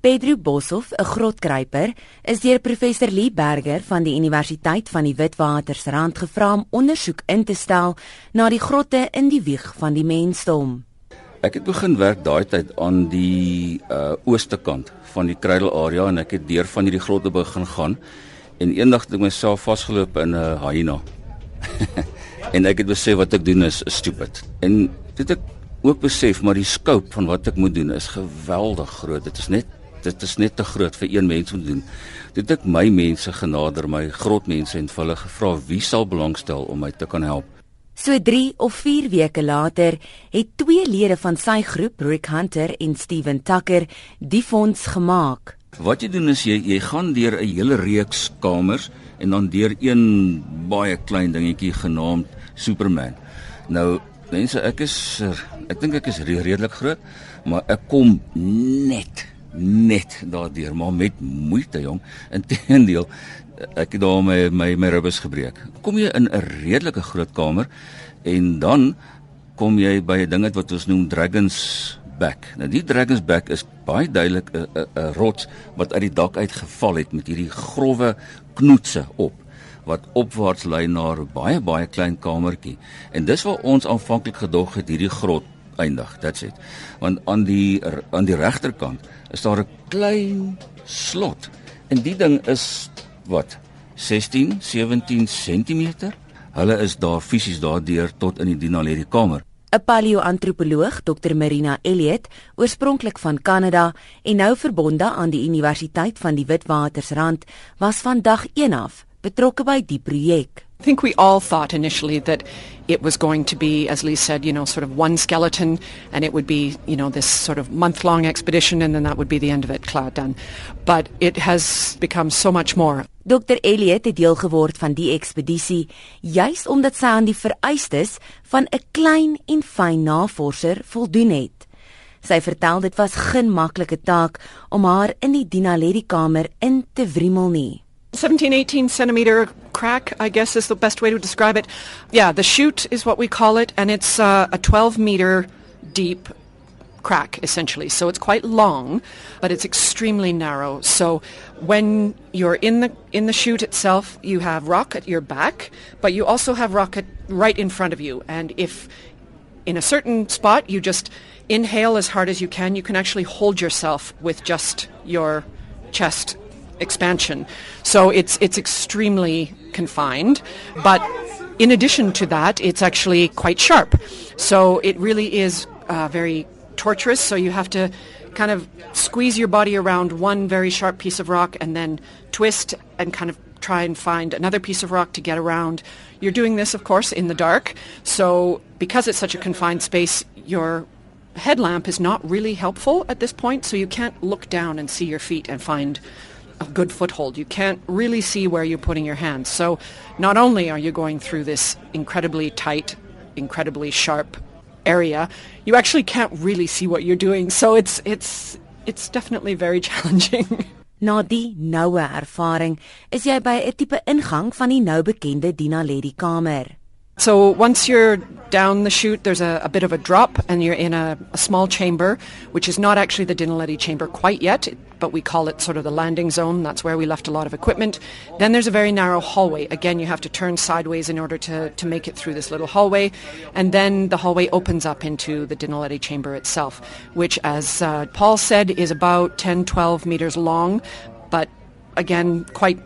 Pedro Boshoff, 'n grotkruiper, is deur professor Lee Berger van die Universiteit van die Witwatersrand gevra om ondersoek in te stel na die grotte in die wieg van die mensdom. Ek het begin werk daai tyd aan die uh ooste kant van die Kruidel area en ek het deur van hierdie grotte begin gaan en eendag het ek myself vasgeloop in 'n hyena. en ek het besef wat ek doen is stupid. En dit ek ook besef maar die scope van wat ek moet doen is geweldig groot. Dit is net dit is net te groot vir een mens om te doen. Dit ek my mense genader, my grotmense en hulle gevra wie sal belangstel om my te kan help. So 3 of 4 weke later het twee lede van sy groep, Rick Hunter en Steven Tucker, die fonds gemaak. Wat jy doen is jy jy gaan deur 'n hele reeks kamers en dan deur een baie klein dingetjie genaamd Superman. Nou mense, ek is ek dink ek is redelik groot, maar ek kom net net daardeur, maar met moeite jong. Inteendeel, ek het daar my my my ribbes gebreek. Kom jy in 'n redelike groot kamer en dan kom jy by 'n ding wat ons noem Dragons Back. Nou die Dragons Back is baie duidelik 'n 'n rots wat uit die dak uitgeval het met hierdie grouwe knoetse op wat opwaarts lei na 'n baie baie klein kamertjie. En dis waar ons aanvanklik gedog het hierdie grot eindig. Dit's dit. Want aan die aan die regterkant is daar 'n klein slot. En die ding is wat 16, 17 cm. Hulle is daar fisies daardeur tot in die Dinaledi kamer. 'n Paleoantropoloog, Dr Marina Elliot, oorspronklik van Kanada en nou verbonde aan die Universiteit van die Witwatersrand, was vandag 1 af betrokke by die projek. I think we all thought initially that it was going to be, as Lee said, you know, sort of one skeleton, and it would be, you know, this sort of month-long expedition, and then that would be the end of it, klaar done. But it has become so much more. Dr. Elliot het deel geword van die ekspedisie juis omdat sy aan die vereistes van 'n klein en fyn navorser voldoen het. Sy vertel dit was geen maklike taak om haar in die Dinaledi kamer in te wrimmel nie. 17, 18 centimeter crack, I guess is the best way to describe it. Yeah, the chute is what we call it, and it's uh, a 12 meter deep crack essentially. So it's quite long, but it's extremely narrow. So when you're in the in the chute itself, you have rock at your back, but you also have rock at, right in front of you. And if in a certain spot you just inhale as hard as you can, you can actually hold yourself with just your chest expansion. So it's it's extremely confined, but in addition to that, it's actually quite sharp. So it really is uh, very torturous. So you have to kind of squeeze your body around one very sharp piece of rock and then twist and kind of try and find another piece of rock to get around. You're doing this, of course, in the dark. So because it's such a confined space, your headlamp is not really helpful at this point. So you can't look down and see your feet and find a good foothold. You can't really see where you're putting your hands. So not only are you going through this incredibly tight, incredibly sharp area, you actually can't really see what you're doing. So it's it's it's definitely very challenging. Na die noue ervaring is jy by 'n tipe ingang van die nou bekende Dinaledi kamer. So once you're down the chute, there's a, a bit of a drop, and you're in a, a, small chamber, which is not actually the Dinaledi chamber quite yet, but we call it sort of the landing zone. That's where we left a lot of equipment. Then there's a very narrow hallway. Again, you have to turn sideways in order to, to make it through this little hallway. And then the hallway opens up into the Dinaledi chamber itself, which, as uh, Paul said, is about 10, 12 meters long, but again, quite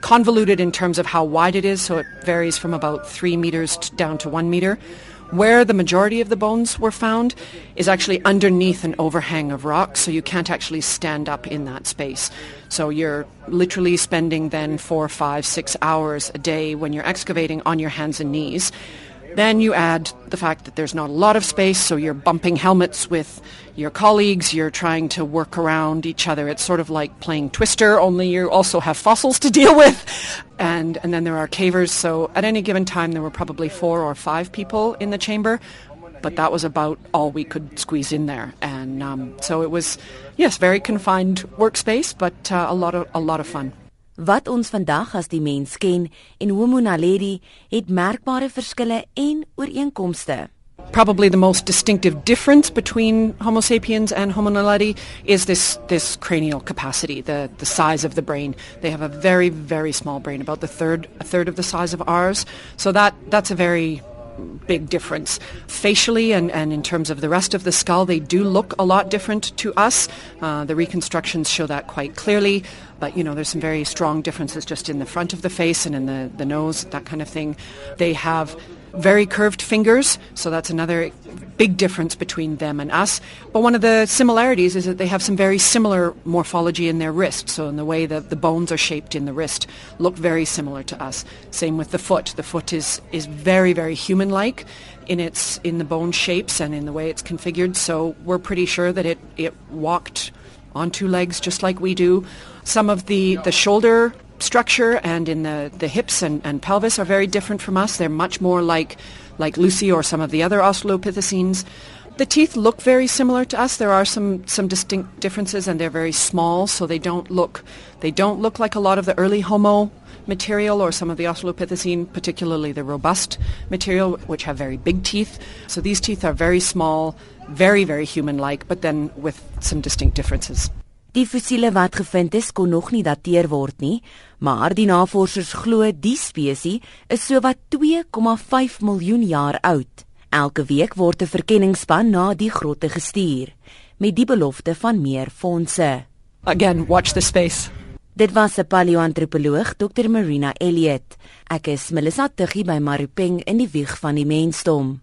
convoluted in terms of how wide it is, so it varies from about three meters down to one meter. Where the majority of the bones were found is actually underneath an overhang of rock, so you can't actually stand up in that space. So you're literally spending then four, five, six hours a day when you're excavating on your hands and knees. Then you add the fact that there's not a lot of space, so you're bumping helmets with your colleagues, you're trying to work around each other. It's sort of like playing Twister, only you also have fossils to deal with. And, and then there are cavers, so at any given time there were probably four or five people in the chamber, but that was about all we could squeeze in there. And um, so it was, yes, very confined workspace, but uh, a, lot of, a lot of fun. Wat ons vandag as die mens ken en Homo naledi het merkbare verskille en ooreenkomste. probably the most distinctive difference between Homo sapiens and Homo naledi is this, this cranial capacity, the, the size of the brain. They have a very, very small brain, about the third, a third of the size of ours. So that, that's a very big difference. Facially and, and in terms of the rest of the skull, they do look a lot different to us. Uh, the reconstructions show that quite clearly. But, you know, there's some very strong differences just in the front of the face and in the, the nose, that kind of thing. They have very curved fingers, so that's another big difference between them and us. But one of the similarities is that they have some very similar morphology in their wrist. So in the way that the bones are shaped in the wrist look very similar to us. Same with the foot. The foot is, is very, very human-like in its in the bone shapes and in the way it's configured. So we're pretty sure that it, it walked on two legs just like we do. Some of the, the shoulder structure and in the, the hips and, and pelvis are very different from us. They're much more like, like Lucy or some of the other Australopithecines. The teeth look very similar to us. There are some, some distinct differences and they're very small, so they don't look they don't look like a lot of the early Homo material or some of the Australopithecine, particularly the robust material, which have very big teeth. So these teeth are very small, very, very human-like, but then with some distinct differences. Die fossiele wat gevind is kon nog nie dateer word nie, maar die navorsers glo die spesies is sowat 2,5 miljoen jaar oud. Elke week word 'n verkenningsspan na die grotte gestuur met die belofte van meer fondse. Again, watch the space. Dit was 'n paleoantropoloog, Dr. Marina Elliot. Ek is Melissa Tuggie by Marupeng in die wieg van die mensdom.